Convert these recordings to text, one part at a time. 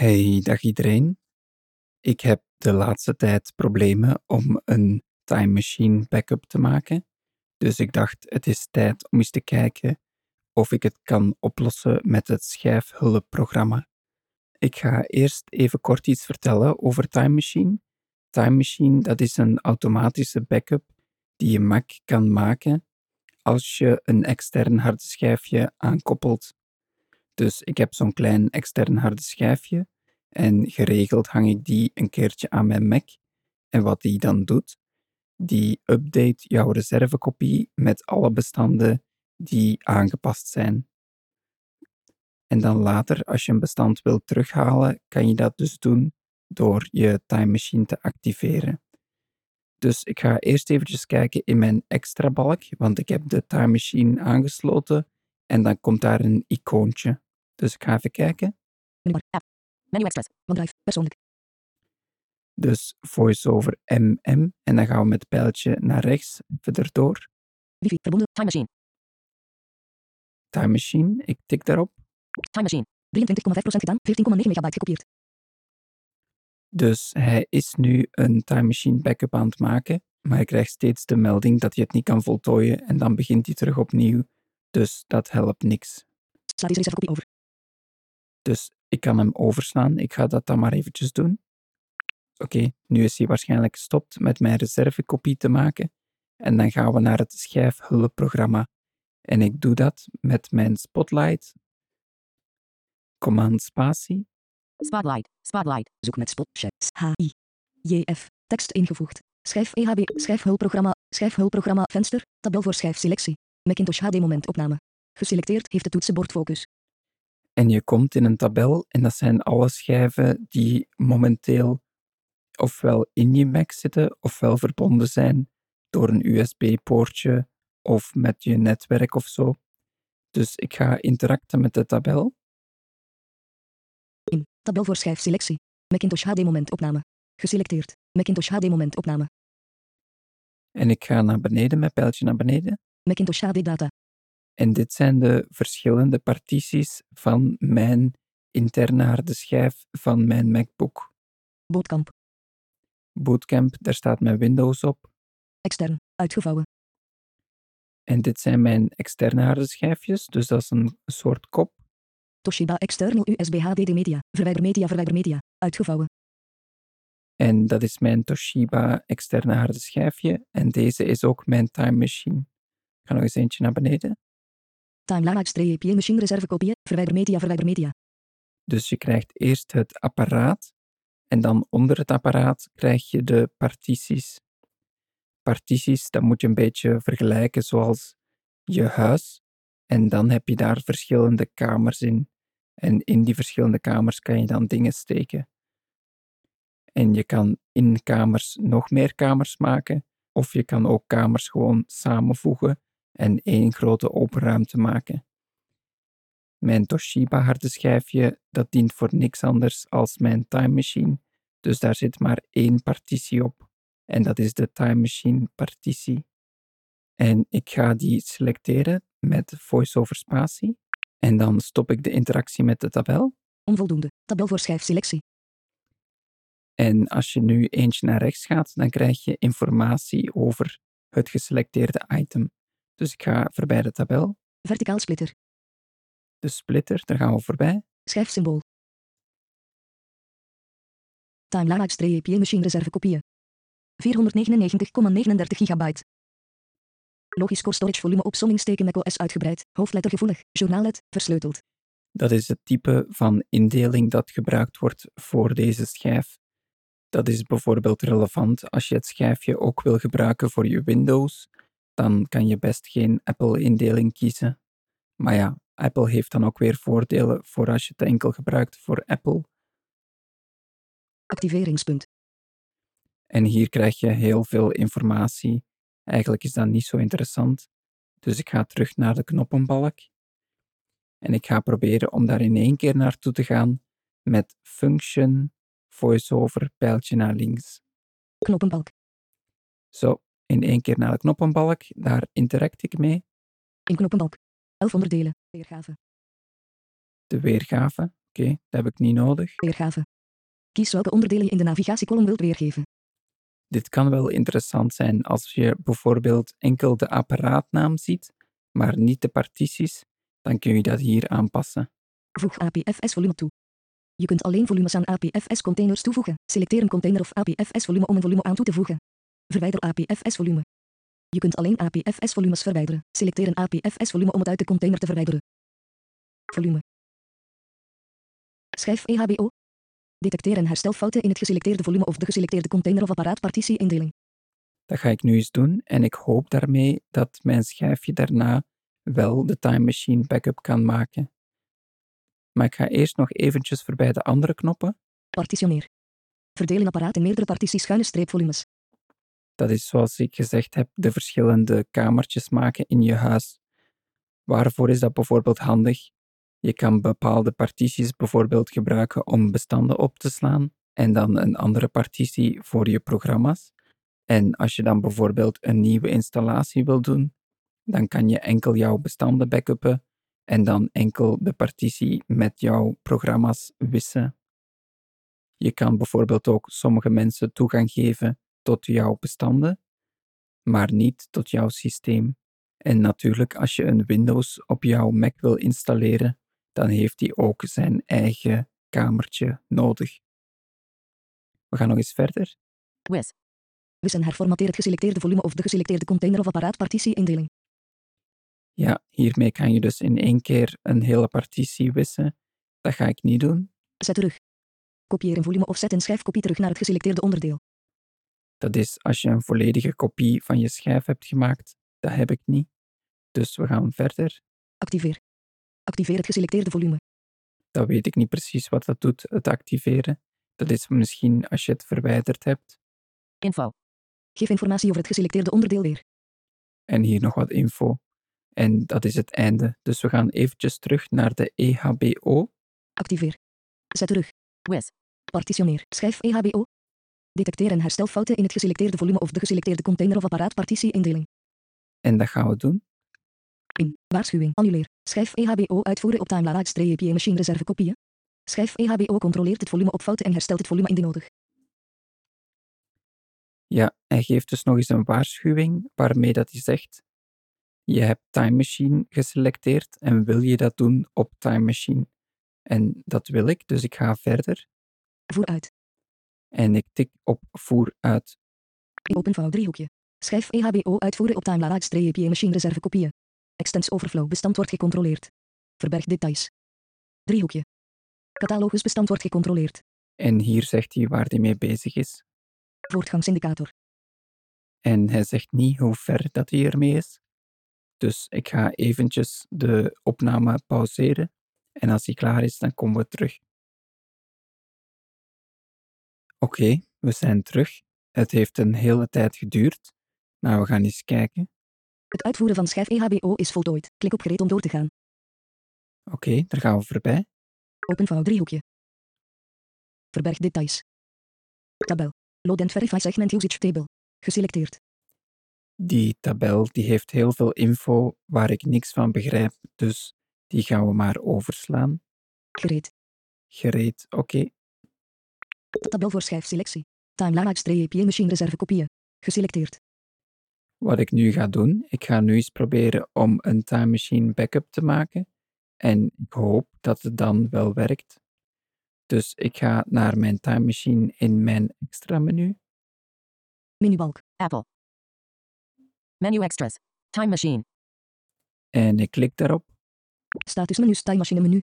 Hey, dag iedereen. Ik heb de laatste tijd problemen om een time machine backup te maken. Dus ik dacht, het is tijd om eens te kijken of ik het kan oplossen met het schijfhulpprogramma. Ik ga eerst even kort iets vertellen over Time Machine. Time Machine, dat is een automatische backup die je Mac kan maken als je een extern harde schijfje aankoppelt. Dus ik heb zo'n klein extern harde schijfje en geregeld hang ik die een keertje aan mijn Mac. En wat die dan doet, die update jouw reservekopie met alle bestanden die aangepast zijn. En dan later, als je een bestand wilt terughalen, kan je dat dus doen door je time machine te activeren. Dus ik ga eerst eventjes kijken in mijn extra balk, want ik heb de time machine aangesloten en dan komt daar een icoontje. Dus ik ga even kijken. Menu Express. OneDrive. Persoonlijk. Dus voiceover MM en dan gaan we met het pijltje naar rechts, even erdoor. Wifi. Verbonden. Time Machine. Time machine, ik tik daarop. Time Machine. 23,5% gedaan. 14,9 megabyte gekopieerd. Dus hij is nu een time machine backup aan het maken, maar hij krijgt steeds de melding dat hij het niet kan voltooien en dan begint hij terug opnieuw. Dus dat helpt niks. Sla deze reservekopie over. Dus ik kan hem overslaan. Ik ga dat dan maar eventjes doen. Oké, nu is hij waarschijnlijk gestopt met mijn reservekopie te maken. En dan gaan we naar het schijfhulpprogramma. En ik doe dat met mijn Spotlight. Command spatie. Spotlight. Spotlight. Zoek met Spotlight. H-I. J-F. Tekst ingevoegd. Schijf EHB. Schijfhulpprogramma. Schijfhulpprogramma. Venster. Tabel voor schijfselectie. Macintosh HD momentopname. Geselecteerd heeft de toetsenbord focus. En je komt in een tabel en dat zijn alle schijven die momenteel ofwel in je Mac zitten ofwel verbonden zijn door een USB-poortje of met je netwerk of zo. Dus ik ga interacten met de tabel. In. Tabel voor schijfselectie. Macintosh HD momentopname. Geselecteerd. Macintosh HD momentopname. En ik ga naar beneden met pijltje naar beneden. Macintosh HD data. En dit zijn de verschillende partities van mijn interne harde schijf van mijn MacBook. Bootkamp. Bootcamp, daar staat mijn Windows op. Extern. Uitgevouwen. En dit zijn mijn externe harde schijfjes, dus dat is een soort kop. Toshiba external USB HDD media. Verwijder media. Verwijder media. Uitgevouwen. En dat is mijn Toshiba externe harde schijfje. En deze is ook mijn time machine. Ik ga nog eens eentje naar beneden. Machine reservekopieën. Verwijder media. Verwijder media. Dus je krijgt eerst het apparaat en dan onder het apparaat krijg je de partities. Partities, dat moet je een beetje vergelijken zoals je huis. En dan heb je daar verschillende kamers in. En in die verschillende kamers kan je dan dingen steken. En je kan in kamers nog meer kamers maken, of je kan ook kamers gewoon samenvoegen en één grote open ruimte maken. Mijn Toshiba harde schijfje, dat dient voor niks anders als mijn time machine, dus daar zit maar één partitie op. En dat is de time machine partitie. En ik ga die selecteren met voiceover spatie. En dan stop ik de interactie met de tabel. Onvoldoende. Tabel voor schijfselectie. En als je nu eentje naar rechts gaat, dan krijg je informatie over het geselecteerde item. Dus ik ga voorbij de tabel. Verticaal splitter. De splitter, daar gaan we voorbij. Schijfsymbool. Timeline streepje machine reservekopieën. 499,39 gigabyte. Logisch core storage volume opsomming steken macOS uitgebreid. Hoofdlettergevoelig. Journaallet. Versleuteld. Dat is het type van indeling dat gebruikt wordt voor deze schijf. Dat is bijvoorbeeld relevant als je het schijfje ook wil gebruiken voor je Windows. Dan kan je best geen Apple-indeling kiezen. Maar ja, Apple heeft dan ook weer voordelen voor als je het enkel gebruikt voor Apple. Activeringspunt. En hier krijg je heel veel informatie. Eigenlijk is dat niet zo interessant. Dus ik ga terug naar de knoppenbalk. En ik ga proberen om daar in één keer naartoe te gaan met function, voiceover, pijltje naar links. Knoppenbalk. Zo, in één keer naar de knoppenbalk. Daar interact ik mee. In knoppenbalk. 11 onderdelen. Weergave. De weergave. Oké, dat heb ik niet nodig. Weergave. Kies welke onderdelen je in de navigatiekolom wilt weergeven. Dit kan wel interessant zijn als je bijvoorbeeld enkel de apparaatnaam ziet, maar niet de partities, dan kun je dat hier aanpassen. Voeg APFS volume toe. Je kunt alleen volumes aan APFS containers toevoegen. Selecteer een container of APFS volume om een volume aan toe te voegen. Verwijder APFS volume. Je kunt alleen APFS volumes verwijderen. Selecteer een APFS volume om het uit de container te verwijderen. Volume. Schijf EHBO. Detecteer en herstel fouten in het geselecteerde volume of de geselecteerde container of apparaatpartitie-indeling. Dat ga ik nu eens doen en ik hoop daarmee dat mijn schijfje daarna wel de Time Machine backup kan maken. Maar ik ga eerst nog eventjes voorbij de andere knoppen. Partitioneer. Verdeel een apparaat in meerdere partities schuine streepvolumes. Dat is zoals ik gezegd heb, de verschillende kamertjes maken in je huis. Waarvoor is dat bijvoorbeeld handig? Je kan bepaalde partities bijvoorbeeld gebruiken om bestanden op te slaan en dan een andere partitie voor je programma's. En als je dan bijvoorbeeld een nieuwe installatie wil doen, dan kan je enkel jouw bestanden backuppen en dan enkel de partitie met jouw programma's wissen. Je kan bijvoorbeeld ook sommige mensen toegang geven tot jouw bestanden, maar niet tot jouw systeem. En natuurlijk, als je een Windows op jouw Mac wil installeren, dan heeft hij ook zijn eigen kamertje nodig. We gaan nog eens verder. WIS. Wis en herformateer het geselecteerde volume of de geselecteerde container of apparaatpartitie-indeling. Ja, hiermee kan je dus in één keer een hele partitie wissen. Dat ga ik niet doen. Zet terug. Kopieer een volume of zet een schijfkopie terug naar het geselecteerde onderdeel. Dat is als je een volledige kopie van je schijf hebt gemaakt. Dat heb ik niet. Dus we gaan verder. Activeer. Activeer het geselecteerde volume. Dat weet ik niet precies wat dat doet, het activeren. Dat is misschien als je het verwijderd hebt. Info. Geef informatie over het geselecteerde onderdeel weer. En hier nog wat info. En dat is het einde. Dus we gaan eventjes terug naar de EHBO. Activeer. Zet terug. WIS. Partitioneer. Schijf EHBO. Detecteer en herstel fouten in het geselecteerde volume of de geselecteerde container of apparaatpartitie-indeling. En dat gaan we doen. In. Waarschuwing. Annuleer. Schijf EHBO uitvoeren op time-larage-API machine reserve kopieën. Schijf EHBO controleert het volume op fouten en herstelt het volume indien nodig. Ja, hij geeft dus nog eens een waarschuwing waarmee dat hij zegt: Je hebt Time Machine geselecteerd en wil je dat doen op Time Machine? En dat wil ik, dus ik ga verder Voer uit. En ik tik op voer uit. Open vouw driehoekje. Schijf EHBO uitvoeren op time-larage-API machine reserve kopieën. Extens overflow bestand wordt gecontroleerd. Verberg details. Driehoekje. Catalogus bestand wordt gecontroleerd. En hier zegt hij waar hij mee bezig is. Voortgangsindicator. En hij zegt niet hoe ver dat hij ermee is. Dus ik ga eventjes de opname pauzeren. En als hij klaar is, dan komen we terug. Oké, we zijn terug. Het heeft een hele tijd geduurd. Maar we gaan eens kijken. Het uitvoeren van schijf EHBO is voltooid. Klik op gereed om door te gaan. Oké, daar gaan we voorbij. Open vouw driehoekje. Verberg details. Tabel. Load and verify segment usage table. Geselecteerd. Die tabel die heeft heel veel info waar ik niks van begrijp, dus die gaan we maar overslaan. Gereed. Gereed, oké. Tabel voor schijfselectie. Time-larage-API machine reserve kopieën. Geselecteerd. Wat ik nu ga doen, ik ga nu eens proberen om een Time Machine backup te maken. En ik hoop dat het dan wel werkt. Dus ik ga naar mijn Time Machine in mijn extra menu. Menubalk. Apple. Menu extras. Time machine. En ik klik daarop. Statusmenus Time Machine menu.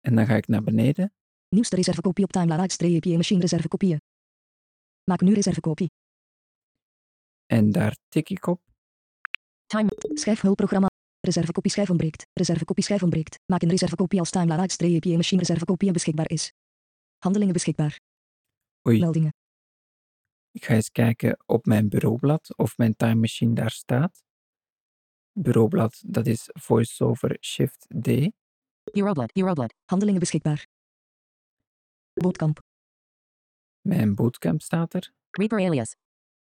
En dan ga ik naar beneden. Nieuwste reservekopie op time-larage-API machine reserve kopieën. Maak nu reservekopie. En daar tik ik op. Time. Schijfhulpprogramma. Reservekopie schijf ontbreekt. Reservekopie schijf ontbreekt. Maak een reservekopie als time-larage-API machine reservekopie beschikbaar is. Handelingen beschikbaar. Oei, Meldingen. ik ga eens kijken op mijn bureaublad of mijn Time Machine daar staat. Bureaublad, dat is VoiceOver Shift D. Euroblad. Euroblad. Handelingen beschikbaar. Bootkamp. Mijn bootcamp staat er. Reaper alias.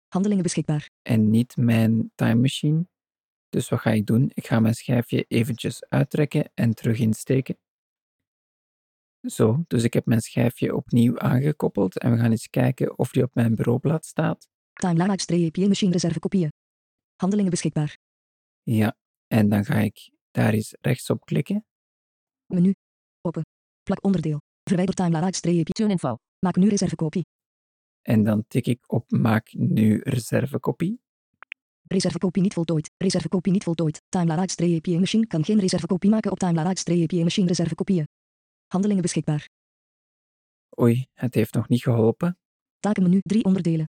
Handelingen beschikbaar. en niet mijn time machine. Dus wat ga ik doen? Ik ga mijn schijfje eventjes uittrekken en terug insteken. Zo, dus ik heb mijn schijfje opnieuw aangekoppeld en we gaan eens kijken of die op mijn bureaublad staat. Time laagstreepje machine reserve kopieën. Handelingen beschikbaar. Ja, en dan ga ik daar eens rechts op klikken. Menu. Open. Plak onderdeel. Verwijder time laagstreepje. Tune info. Maak nu reservekopie. En dan tik ik op maak nu reservekopie. Reservekopie niet voltooid. Reservekopie niet voltooid. Time laagstreepje machine kan geen reservekopie maken op time laagstreepje machine reservekopieën. Handelingen beschikbaar. Oei, het heeft nog niet geholpen. Takenmenu 3 onderdelen.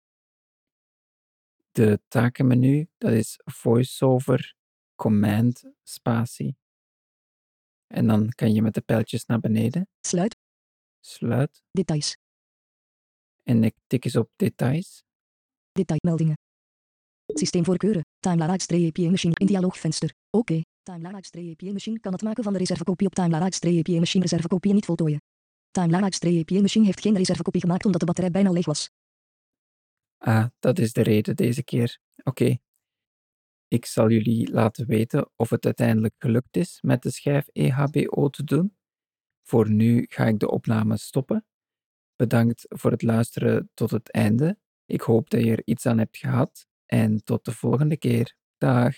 De takenmenu, dat is voiceover, command, spatie. En dan kan je met de pijltjes naar beneden, Sluit. Sluit. Details. En ik tik eens op details. Detailmeldingen. Systeemvoorkeuren. Time laagstreepje machine in dialoogvenster. Oké. Time laagstreepje machine kan het maken van de reservekopie op time laagstreepje machine reservekopie niet voltooien. Time laagstreepje machine heeft geen reservekopie gemaakt omdat de batterij bijna leeg was. Ah, dat is de reden deze keer. Oké. Ik zal jullie laten weten of het uiteindelijk gelukt is met de schijf EHBO te doen. Voor nu ga ik de opname stoppen. Bedankt voor het luisteren tot het einde. Ik hoop dat je er iets aan hebt gehad en tot de volgende keer. Dag.